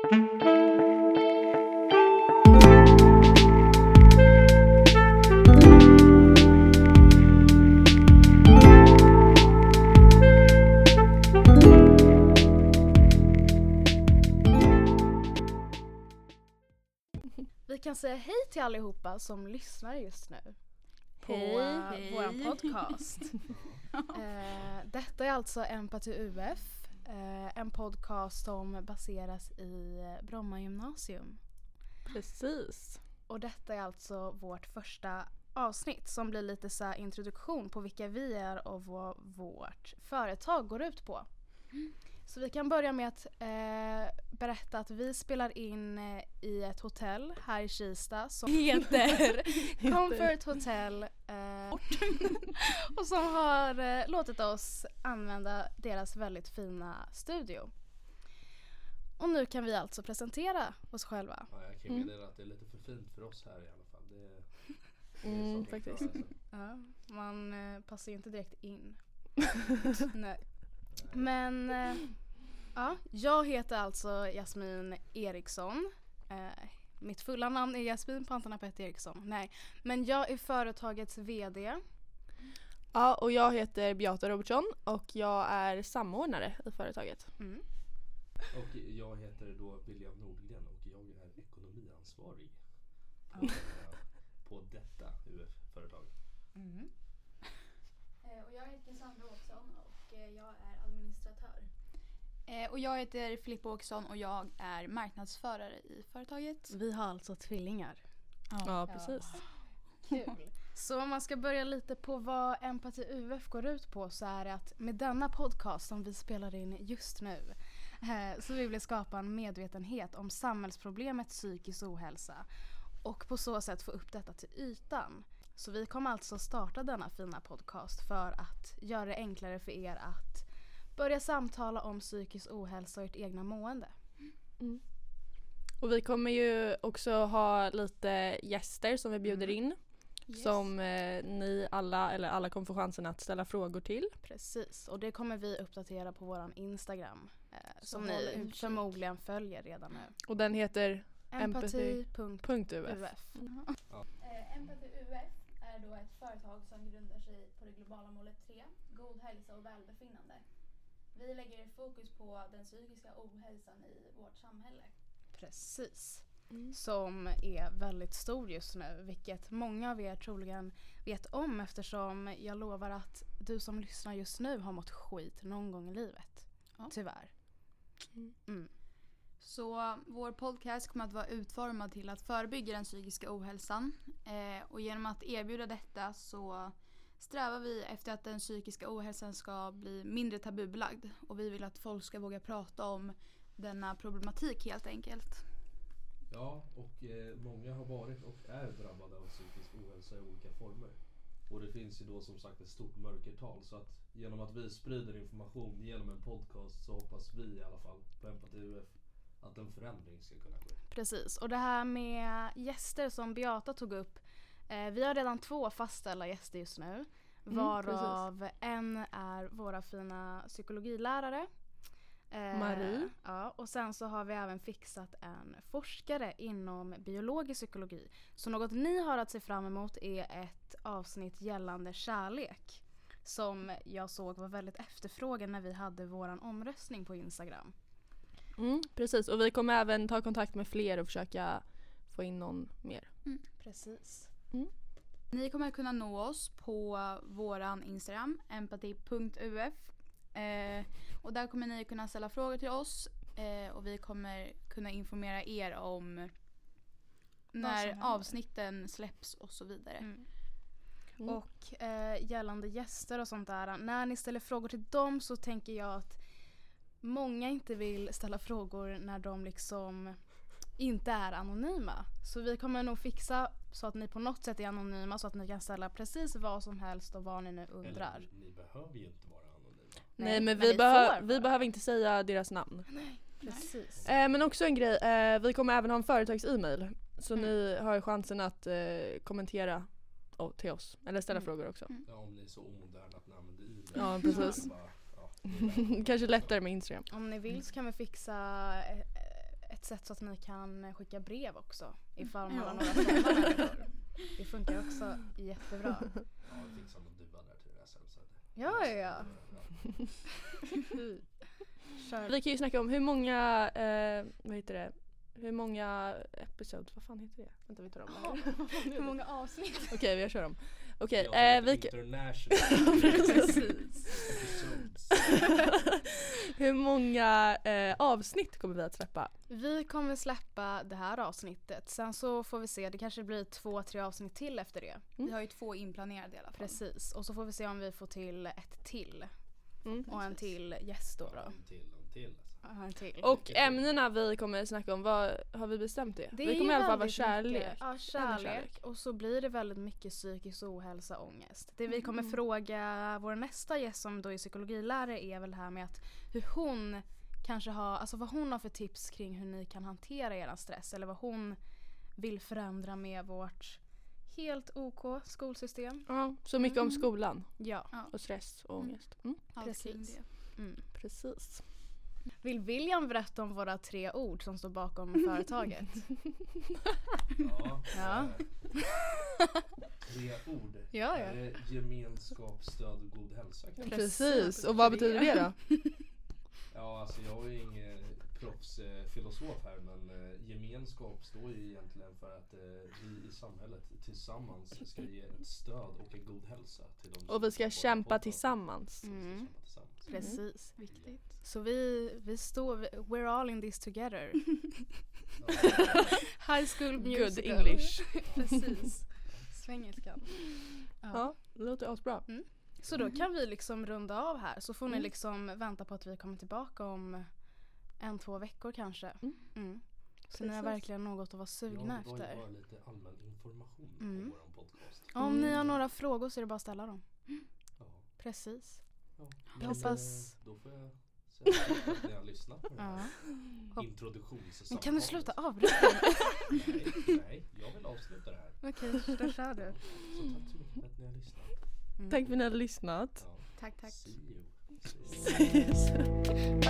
Vi kan säga hej till allihopa som lyssnar just nu på Hej, våran podcast. eh, detta är alltså Empati UF, en podcast som baseras i eh, Bromma gymnasium. Precis. Och detta är alltså vårt första avsnitt som blir lite så introduktion på vilka vi är och vad vårt företag går ut på. Så vi kan börja med att eh, berätta att vi spelar in eh, i ett hotell här i Kista som heter Comfort Hotel eh, och som har eh, låtit oss använda deras väldigt fina studio. Och nu kan vi alltså presentera oss själva. Ja, jag kan Mm. meddela att det är lite för fint för oss här i alla fall. Det, är- det är Mm, saker faktiskt. alltså. Ja, man eh, passar ju inte direkt in. Nej. Men eh, ja, jag heter alltså Jasmin Eriksson. Eh, mitt fulla namn är Jasmin Pantanapet Eriksson. Nej, men jag är företagets VD. Ja, och jag heter Beata Robertsson och jag är samordnare i företaget. Mm. Och jag heter då William Nordgren och jag är ekonomiansvarig på, eh, på detta UF-företag. Mm. Eh, Och jag heter Sandra Åkesson och eh, jag är administratör. Eh, och jag heter Filippa Åkesson och jag är marknadsförare i företaget. Vi har alltså tvillingar. Ja, precis. Kul. Så om man ska börja lite på vad Empati UF går ut på så är det att med denna podcast som vi spelar in just nu eh, så vill vi skapa en medvetenhet om samhällsproblemet psykisk ohälsa och på så sätt få upp detta till ytan. Så vi kommer alltså starta denna fina podcast för att göra det enklare för er att börja samtala om psykisk ohälsa och ert egna mående. Och vi kommer ju också ha lite gäster som vi bjuder in. Som eh, ni alla, eller alla kommer få chansen att ställa frågor till. Precis, och det kommer vi uppdatera på våran Instagram. Eh, som ni förmodligen följer redan nu. Och den heter Empathy. Empati.uf. Punkt .uf. Eh, Empathy UF är då ett företag som grundar sig på det globala målet 3, god hälsa och välbefinnande. Vi lägger fokus på den psykiska ohälsan i vårt samhälle. Precis. Mm. Som är väldigt stor just nu, vilket många av er troligen vet om eftersom jag lovar att du som lyssnar just nu har mått skit någon gång i livet. Ja. Tyvärr. Mm. Mm. Så vår podcast kommer att vara utformad till att förebygga den psykiska ohälsan. Eh, och genom att erbjuda detta så strävar vi efter att den psykiska ohälsan ska bli mindre tabubelagd. Och vi vill att folk ska våga prata om denna problematik helt enkelt. Ja, och eh, många har varit och är drabbade av psykisk ohälsa i olika former. Och det finns ju då som sagt ett stort mörkertal så att genom att vi sprider information genom en podcast så hoppas vi i alla fall på Empati UF att en förändring ska kunna ske. Precis, och det här med gäster som Beata tog upp. Eh, vi har redan två fastställda gäster just nu. Mm, Varav en är våra fina psykologilärare. Eh, Marie. Ja, och sen så har vi även fixat en forskare inom biologisk psykologi. Så något ni har att se fram emot är ett avsnitt gällande kärlek. Som jag såg var väldigt efterfrågad när vi hade våran omröstning på Instagram. Mm, precis, och vi kommer även ta kontakt med fler och försöka få in någon mer. Precis. Ni kommer kunna nå oss på våran Instagram, empati.uf. Eh, och där kommer ni kunna ställa frågor till oss eh, och vi kommer kunna informera er om när avsnitten släpps och så vidare. Mm. Mm. Och eh, gällande gäster och sånt där, när ni ställer frågor till dem så tänker jag att många inte vill ställa frågor när de liksom inte är anonyma. Så vi kommer nog fixa så att ni på något sätt är anonyma så att ni kan ställa precis vad som helst och vad ni nu undrar. Eller, ni behöver ju inte vara anonyma. Nej, men, ni vi, behö- vi behöver inte säga deras namn. Precis. Eh, men också en grej, eh, vi kommer även ha en företags-e-mail. Så Mm. ni har chansen att eh, kommentera o- till oss. Eller ställa Mm. frågor också. Ja, om ni är så omoderna att ni använder e-mail. Ja, precis. Kanske lättare med Instagram. Om ni vill så kan vi fixa eh, ett sätt så att ni kan skicka brev också ifall man Ja. har några sådana människor. Det funkar också jättebra. Ja, någon duva där till sen. Så Ja, ja, ja. Kör. Vi kan ju snacka om hur många, eh, vad heter det, hur många episodes, vad fan heter det? Vänta vi tar om här. Hur många avsnitt? Okej vi kör om. Okej, Jag eh, vi International hur många eh, avsnitt kommer vi att släppa? Vi kommer släppa det här avsnittet. Sen så får vi se, det kanske blir två, tre avsnitt till efter det. Vi har ju två inplanerade i alla fall. Precis. Och så får vi se om vi får till ett till. Mm. Och en till gäst då. då. Till. Alltså. En till. Och ämnena vi kommer snacka om, vad, har vi bestämt det? Det vi kommer i alla fall vara kärlek. Mycket, ja, kärlek. kärlek. Och så blir det väldigt mycket psykisk ohälsa och ångest. Det vi kommer Mm. fråga vår nästa gäst som då är psykologilärare är väl det här med att hur hon kanske har, alltså vad hon har för tips kring hur ni kan hantera er stress eller vad hon vill förändra med vårt helt OK skolsystem. Ja, så mycket om Mm. skolan Ja, och stress och ångest. Mm. Allt kring Precis. mm. Precis. Vill William berätta om våra tre ord som står bakom företaget? Ja. Ja. Tre ord. Ja, ja. Är det gemenskap, stöd och god hälsa kanske? Precis, och vad betyder det då? Ja, alltså jag är proffsfilosof här men eh, gemenskap står ju egentligen för att eh, vi i samhället tillsammans ska ge ett stöd och en god hälsa till de Och vi ska som kämpa tillsammans. Vi ska Mm. kämpa tillsammans. Precis. Viktigt. Så vi, vi står, we're all in this together. High school musical. Good English. Precis. Svengelskan. Ja. Ja, det låter asbra. Så då kan vi liksom runda av här så får ni Mm. liksom vänta på att vi kommer tillbaka om en, två veckor kanske. Mm. Mm. Så ni har verkligen något att vara sugna jag var ju efter. bara lite allmän information Mm. på vår podcast. Om ni har Mm. några frågor så är det bara att ställa dem. Ja. Precis. Ja. Jag hoppas- eh, Då får jag säga att ni har lyssnat på det Ja. introduktionssamtalet. Kan du sluta avbryta? Nej, nej, jag vill avsluta det här. Okej, då kör du. Så tack så mycket för att ni har lyssnat. Mm. Tack för att ni har lyssnat. Ja. Tack, tack. See you. Ja. Puss. Hejdå.